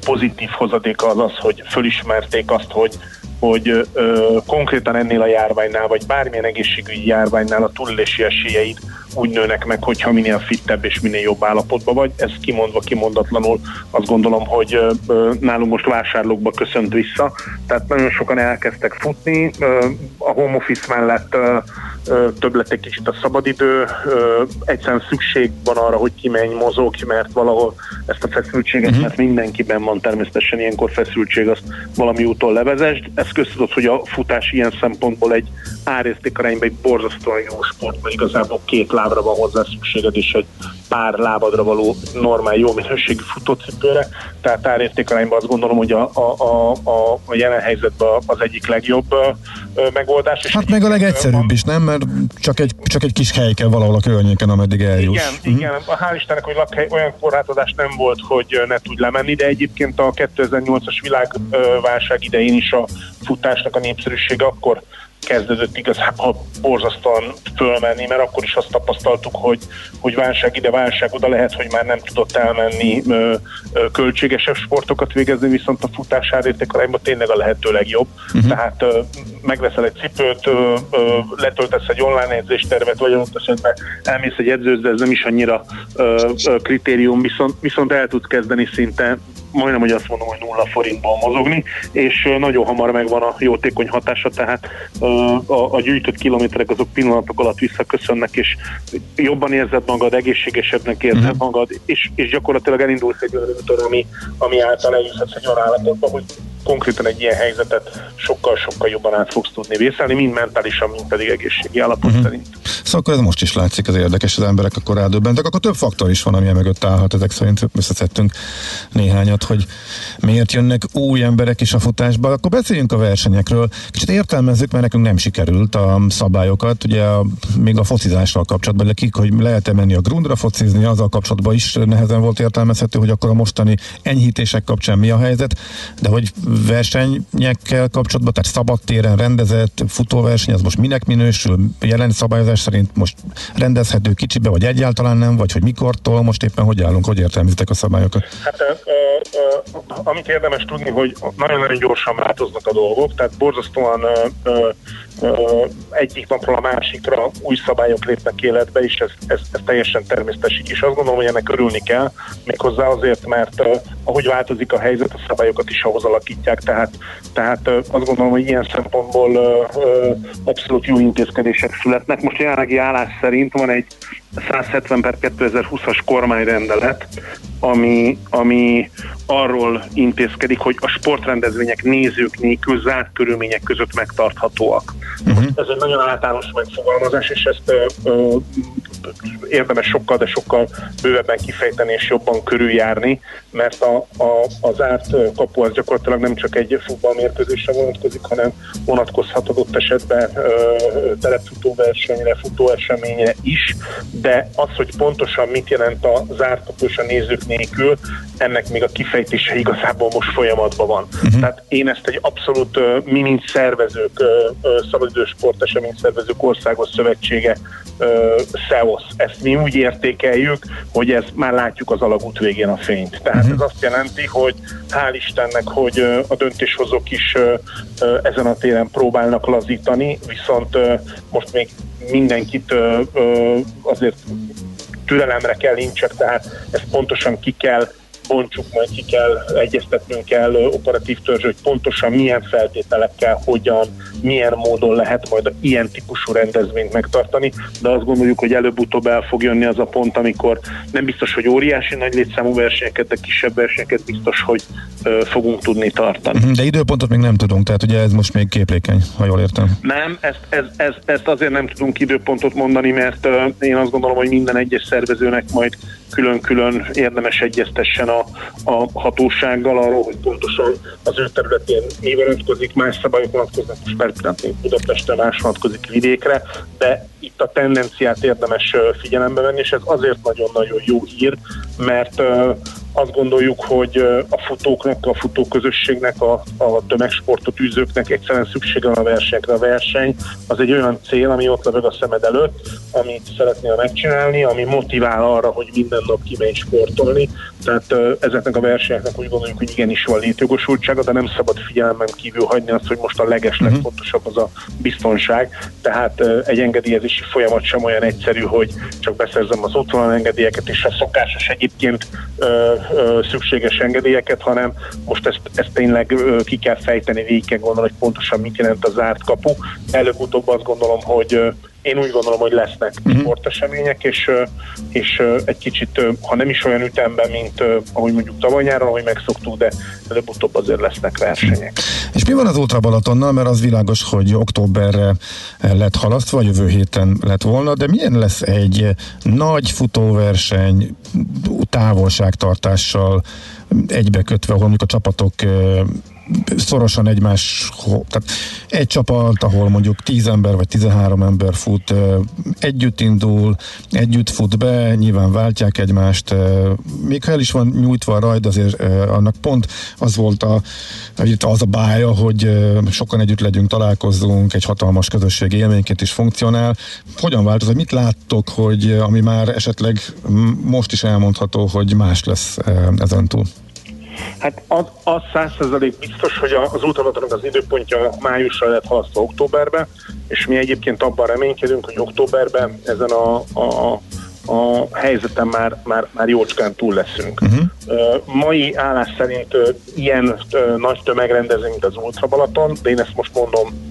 pozitív hozadéka az az, hogy fölismerték azt, hogy hogy ö, konkrétan ennél a járványnál, vagy bármilyen egészségügyi járványnál a túlélési esélyeid úgy nőnek meg, hogyha minél fittebb és minél jobb állapotban vagy. Ez kimondva, kimondatlanul azt gondolom, hogy ö, nálunk most vásárlókba köszönt vissza. Tehát nagyon sokan elkezdtek futni. Ö, a home office mellett ö, több lett egy kicsit a szabadidő, egyszerűen szükség van arra, hogy kimenj, mozog, mert valahol ezt a feszültséget, uh-huh. mert mindenkiben van természetesen ilyenkor feszültség, azt valami úton levezest. Ez köztudott, hogy a futás ilyen szempontból egy árértékarányban egy borzasztóan jó sport, mert igazából két lábra van hozzá szükséged, és egy pár lábadra való normál, jó minőségű futócipőre, tehát árértékarányban azt gondolom, hogy a, a, a, a, a jelen helyzetben az egyik legjobb megoldás. És hát meg a legegyszerűbb is, nem? Mert csak egy, csak egy kis hely kell valahol a környéken, ameddig eljuss. Igen, mm. igen. Hál' Istennek, hogy lakhely, olyan korlátozás nem volt, hogy ne tud lemenni, de egyébként a 2008-as világválság idején is a futásnak a népszerűsége akkor kezdődött igazából borzasztóan fölmenni, mert akkor is azt tapasztaltuk, hogy, hogy válság ide, válság oda lehet, hogy már nem tudott elmenni ö, ö, költségesebb sportokat végezni, viszont a futás árértékarányban tényleg a lehető legjobb. Uh-huh. Tehát ö, megveszel egy cipőt, ö, ö, letöltesz egy online edzéstervet, vagy ott esetben elmész egy edzőz, de ez nem is annyira ö, ö, kritérium, viszont, viszont el tudsz kezdeni szinte majdnem, hogy azt mondom, hogy nulla forintból mozogni, és nagyon hamar megvan a jótékony hatása, tehát a, a gyűjtött kilométerek azok pillanatok alatt visszaköszönnek, és jobban érzed magad, egészségesebbnek érzed uh-huh. magad, és, és gyakorlatilag elindulsz egy olyan ami, ami által eljuthatsz egy olyan állapotba, hogy konkrétan egy ilyen helyzetet sokkal-sokkal jobban át fogsz tudni vészelni, mind mentálisan, mind pedig egészségi állapot uh-huh. szerint. Szóval ez most is látszik, az érdekes, az emberek akkor rádöbbentek, akkor több faktor is van, ami mögött állhat, ezek szerint összeszedtünk néhányat, hogy miért jönnek új emberek is a futásba. Akkor beszéljünk a versenyekről. Kicsit értelmezzük, mert nekünk nem sikerült a szabályokat, ugye a, még a focizással kapcsolatban, de kik, hogy lehet-e menni a grundra focizni, azzal kapcsolatban is nehezen volt értelmezhető, hogy akkor a mostani enyhítések kapcsán mi a helyzet, de hogy versenyekkel kapcsolatban, tehát szabadtéren rendezett futóverseny, az most minek minősül? Jelen szabályozás szerint most rendezhető kicsibe, vagy egyáltalán nem, vagy hogy mikortól, most éppen hogy állunk, hogy értelmezitek a szabályokat? Hát ö, ö, amit érdemes tudni, hogy nagyon-nagyon gyorsan változnak a dolgok, tehát borzasztóan egyik napról a másikra új szabályok lépnek életbe, és ez, ez, ez teljesen természetes. És azt gondolom, hogy ennek örülni kell, méghozzá azért, mert ahogy változik a helyzet, a szabályokat is ahhoz alakítják, tehát, tehát azt gondolom, hogy ilyen szempontból abszolút jó intézkedések születnek. Most jelenlegi állás szerint van egy 170 per 2020-as kormányrendelet, ami, ami arról intézkedik, hogy a sportrendezvények nézők nélkül zárt körülmények között megtarthatóak. Uh-huh. Ez egy nagyon általános megfogalmazás, és ezt ö, ö, érdemes sokkal, de sokkal bővebben kifejteni és jobban körüljárni, mert a, a, az árt kapu az gyakorlatilag nem csak egy futballmérkőzésre vonatkozik, hanem vonatkozhat adott esetben versenyre, futóeseményre is, de az, hogy pontosan mit jelent a zárt kapu és a nézők nélkül, ennek még a kifejtése igazából most folyamatban van. Uh-huh. Tehát én ezt egy abszolút mi, mint szervezők, szabadidős sportesemény szervezők országos szövetsége SEOS. Ezt mi úgy értékeljük, hogy ez már látjuk az alagút végén a fényt. Tehát uh-huh. ez azt jelenti, hogy hál' Istennek, hogy a döntéshozók is ezen a téren próbálnak lazítani, viszont most még mindenkit azért türelemre kell nincsek, tehát ezt pontosan ki kell bontsuk, majd ki kell, egyeztetnünk kell operatív törzs, hogy pontosan milyen feltételekkel, hogyan, milyen módon lehet majd ilyen típusú rendezvényt megtartani, de azt gondoljuk, hogy előbb-utóbb el fog jönni az a pont, amikor nem biztos, hogy óriási nagy létszámú versenyeket, de kisebb versenyeket biztos, hogy ö, fogunk tudni tartani. Mhm, de időpontot még nem tudunk, tehát ugye ez most még képlékeny, ha jól értem. Nem, ezt, ez, ez, ezt azért nem tudunk időpontot mondani, mert ö, én azt gondolom, hogy minden egyes szervezőnek majd külön-külön érdemes egyeztessen a, a hatósággal arról, hogy pontosan az ő területén mi vonatkozik, más szabályok vonatkoznak, most persze Budapesten más vonatkozik vidékre, de itt a tendenciát érdemes figyelembe venni, és ez azért nagyon-nagyon jó hír, mert azt gondoljuk, hogy a futóknak, a futóközösségnek, a, a tömegsportot űzőknek egyszerűen szüksége van a versenyekre. A verseny az egy olyan cél, ami ott leveg a szemed előtt, amit szeretnél megcsinálni, ami motivál arra, hogy minden nap kimegy sportolni. Tehát ezeknek a versenyeknek úgy gondoljuk, hogy igenis van létjogosultsága, de nem szabad figyelemben kívül hagyni azt, hogy most a leges uh-huh. legfontosabb az a biztonság. Tehát egy engedélyezési folyamat sem olyan egyszerű, hogy csak beszerzem az otthon engedélyeket, és a szokásos egyébként szükséges engedélyeket, hanem most ezt, ezt tényleg ki kell fejteni, végig kell gondolni, hogy pontosan mit jelent a zárt kapu. Előbb-utóbb azt gondolom, hogy én úgy gondolom, hogy lesznek uh-huh. sportesemények, és, és egy kicsit, ha nem is olyan ütemben, mint ahogy mondjuk tavaly nyáron, ahogy megszoktuk, de előbb-utóbb azért lesznek versenyek. És mi van az Ultra Balatonnal, mert az világos, hogy októberre lett halasztva, jövő héten lett volna, de milyen lesz egy nagy futóverseny távolságtartással egybekötve, ahol mondjuk a csapatok szorosan egymás, tehát egy csapat, ahol mondjuk 10 ember vagy 13 ember fut, együtt indul, együtt fut be, nyilván váltják egymást, még ha el is van nyújtva a rajd, azért annak pont az volt a, az a bája, hogy sokan együtt legyünk, találkozzunk, egy hatalmas közösségi élményként is funkcionál. Hogyan változik? Mit láttok, hogy ami már esetleg most is elmondható, hogy más lesz ezentúl? Hát az, az 100% biztos, hogy az útavatónak az időpontja májusra lett halasztva októberbe, és mi egyébként abban reménykedünk, hogy októberben ezen a, a a helyzeten már, már, már jócskán túl leszünk. Uh-huh. Mai állás szerint ilyen nagy tömegrendezvény, mint az Ultra Balaton, de én ezt most mondom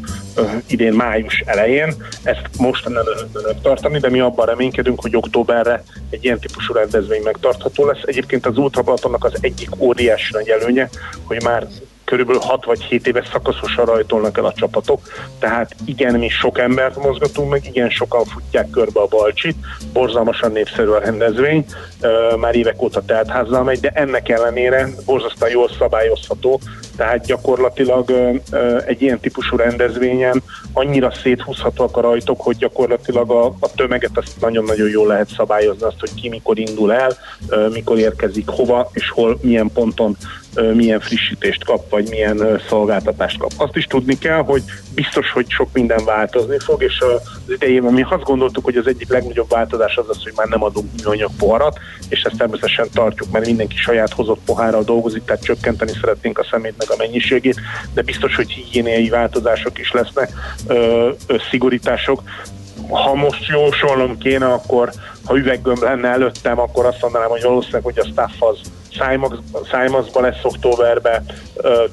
idén május elején. Ezt most nem lehet tartani, de mi abban reménykedünk, hogy októberre egy ilyen típusú rendezvény megtartható lesz. Egyébként az Ultra Balatonnak az egyik óriási nagy előnye, hogy már körülbelül 6 vagy 7 éves szakaszosan rajtolnak el a csapatok, tehát igen, mi sok embert mozgatunk meg, igen, sokan futják körbe a Balcsit, borzalmasan népszerű a rendezvény, már évek óta teltházzal megy, de ennek ellenére borzasztóan jól szabályozható, tehát gyakorlatilag egy ilyen típusú rendezvényen annyira széthúzhatóak a rajtok, hogy gyakorlatilag a, a tömeget azt nagyon-nagyon jól lehet szabályozni, azt, hogy ki mikor indul el, mikor érkezik hova, és hol, milyen ponton milyen frissítést kap, vagy milyen szolgáltatást kap. Azt is tudni kell, hogy biztos, hogy sok minden változni fog, és az idejében mi azt gondoltuk, hogy az egyik legnagyobb változás az az, hogy már nem adunk műanyag poharat, és ezt természetesen tartjuk, mert mindenki saját hozott pohárral dolgozik, tehát csökkenteni szeretnénk a szemétnek a mennyiségét, de biztos, hogy higiéniai változások is lesznek, ö, szigorítások. Ha most jósolnom kéne, akkor ha üveggömb lenne előttem, akkor azt mondanám, hogy valószínűleg, hogy a staff az Szájmazban lesz októberben,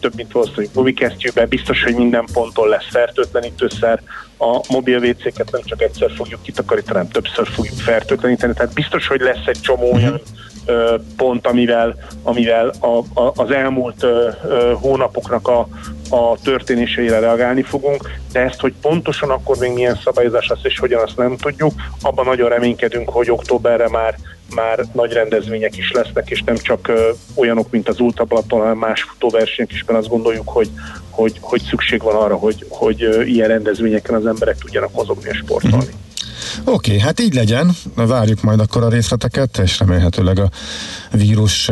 több mint valószínűleg gumikesztyűben, biztos, hogy minden ponton lesz fertőtlenítőszer, a mobil WC-ket nem csak egyszer fogjuk kitakarítani, hanem többször fogjuk fertőtleníteni, tehát biztos, hogy lesz egy csomó olyan mhm pont, amivel, amivel a, a, az elmúlt hónapoknak a, a történéseire reagálni fogunk, de ezt, hogy pontosan akkor még milyen szabályozás lesz és hogyan azt nem tudjuk, abban nagyon reménykedünk, hogy októberre már már nagy rendezvények is lesznek, és nem csak olyanok, mint az Ultra hanem más futóversenyek is, mert azt gondoljuk, hogy, hogy, hogy szükség van arra, hogy, hogy ilyen rendezvényeken az emberek tudjanak mozogni és sportolni. Uh-huh. Oké, okay, hát így legyen, várjuk majd akkor a részleteket, és remélhetőleg a vírus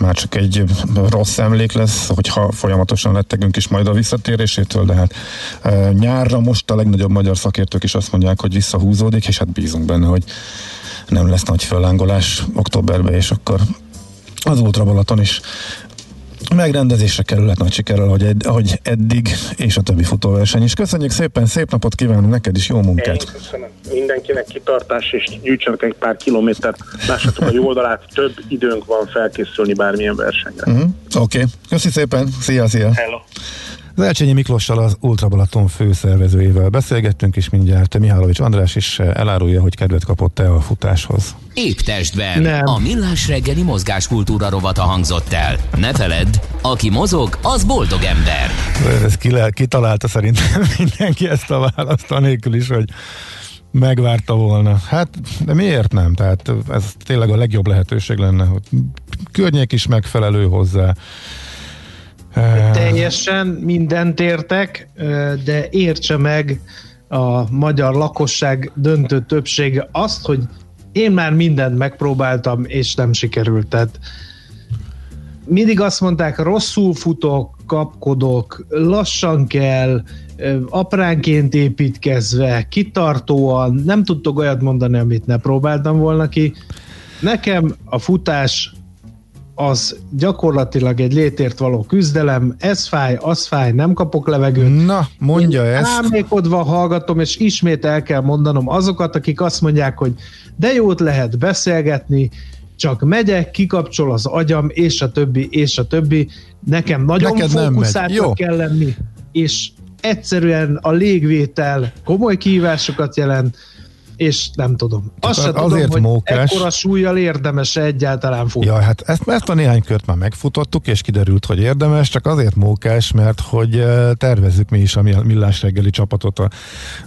már csak egy rossz emlék lesz, hogyha folyamatosan lettegünk is majd a visszatérésétől, de hát nyárra most a legnagyobb magyar szakértők is azt mondják, hogy visszahúzódik, és hát bízunk benne, hogy nem lesz nagy fellángolás októberben, és akkor az Ultra Balaton is megrendezésre kerülhet nagy sikerrel, ahogy, ed, ahogy eddig, és a többi futóverseny is. Köszönjük szépen, szép napot kívánunk neked is, jó munkát! Én köszönöm. Mindenkinek kitartás, és gyűjtsenek egy pár kilométert, lássatok a jó oldalát, több időnk van felkészülni bármilyen versenyre. Uh-huh. Oké, okay. köszi szépen, szia, szia! Hello! Az Elcsényi Miklossal az Ultra Balaton főszervezőjével beszélgettünk, és mindjárt Mihálovics András is elárulja, hogy kedvet kapott-e a futáshoz. Épp testben. Nem. A millás reggeli mozgáskultúra rovata hangzott el. Ne feledd, aki mozog, az boldog ember. Ez ki le, kitalálta szerintem [laughs] mindenki ezt a választ, anélkül is, hogy megvárta volna. Hát, de miért nem? Tehát ez tényleg a legjobb lehetőség lenne, hogy környék is megfelelő hozzá, Teljesen mindent értek, de értse meg a magyar lakosság döntő többsége azt, hogy én már mindent megpróbáltam, és nem sikerült. Tehát mindig azt mondták, rosszul futok, kapkodok, lassan kell, apránként építkezve, kitartóan, nem tudtok olyat mondani, amit ne próbáltam volna ki. Nekem a futás az gyakorlatilag egy létért való küzdelem, ez fáj, az fáj, nem kapok levegőt. Na, mondja Én ezt. Ámékodva hallgatom, és ismét el kell mondanom azokat, akik azt mondják, hogy de jót lehet beszélgetni, csak megyek, kikapcsol az agyam, és a többi, és a többi. Nekem nagyon Neked fókuszáltak kell lenni, és egyszerűen a légvétel komoly kihívásokat jelent, és nem tudom. Azt sem azért tudom, mókás. ekkora súlyjal érdemes egyáltalán futni. Ja, hát ezt, ezt a néhány kört már megfutottuk, és kiderült, hogy érdemes, csak azért mókás, mert hogy tervezzük mi is a Millás reggeli csapatot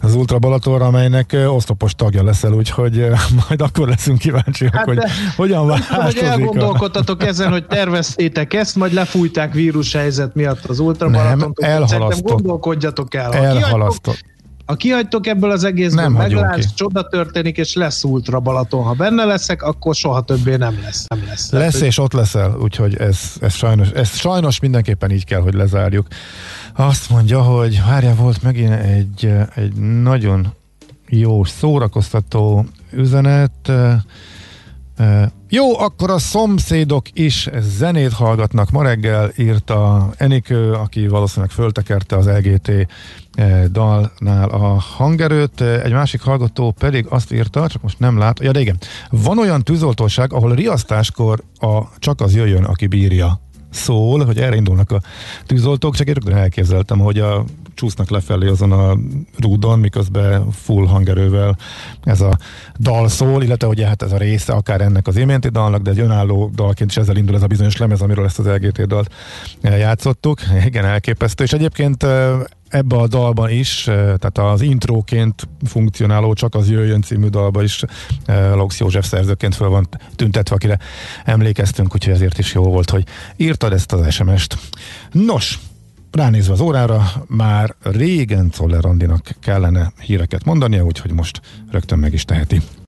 az Ultra Balatonra, amelynek oszlopos tagja leszel, úgyhogy [laughs] majd akkor leszünk kíváncsiak, hát hogy hogyan változik. Hogy elgondolkodtatok a... ezen, hogy terveztétek ezt, majd lefújták vírushelyzet miatt az Ultra Nem, elhalasztott. Gondolkodjatok el. Elhalasztott. Ha kihagytok ebből az egészből, nem meglátsz, csoda történik, és lesz Ultra Balaton. Ha benne leszek, akkor soha többé nem lesz. Nem lesz. Lesz Tehát, és ott leszel, úgyhogy ez, ez, sajnos, ez sajnos mindenképpen így kell, hogy lezárjuk. Azt mondja, hogy várja, volt megint egy, egy nagyon jó, szórakoztató üzenet. Jó, akkor a szomszédok is zenét hallgatnak. Ma reggel írta Enikő, aki valószínűleg föltekerte az LGT dalnál a hangerőt. Egy másik hallgató pedig azt írta, csak most nem lát, ja de igen, van olyan tűzoltóság, ahol riasztáskor a csak az jöjjön, aki bírja szól, hogy erre indulnak a tűzoltók, csak én rögtön elképzeltem, hogy a csúsznak lefelé azon a rúdon, miközben full hangerővel ez a dal szól, illetve ugye hát ez a része akár ennek az iménti dalnak, de egy önálló dalként is ezzel indul ez a bizonyos lemez, amiről ezt az LGT dalt játszottuk. [laughs] Igen, elképesztő. És egyébként eh, ebbe a dalban is, eh, tehát az intróként funkcionáló Csak az jöjjön című dalba is eh, Laux József szerzőként föl van tüntetve, akire emlékeztünk, úgyhogy ezért is jó volt, hogy írtad ezt az SMS-t. Nos, ránézve az órára, már régen Czoller Andinak kellene híreket mondania, úgyhogy most rögtön meg is teheti.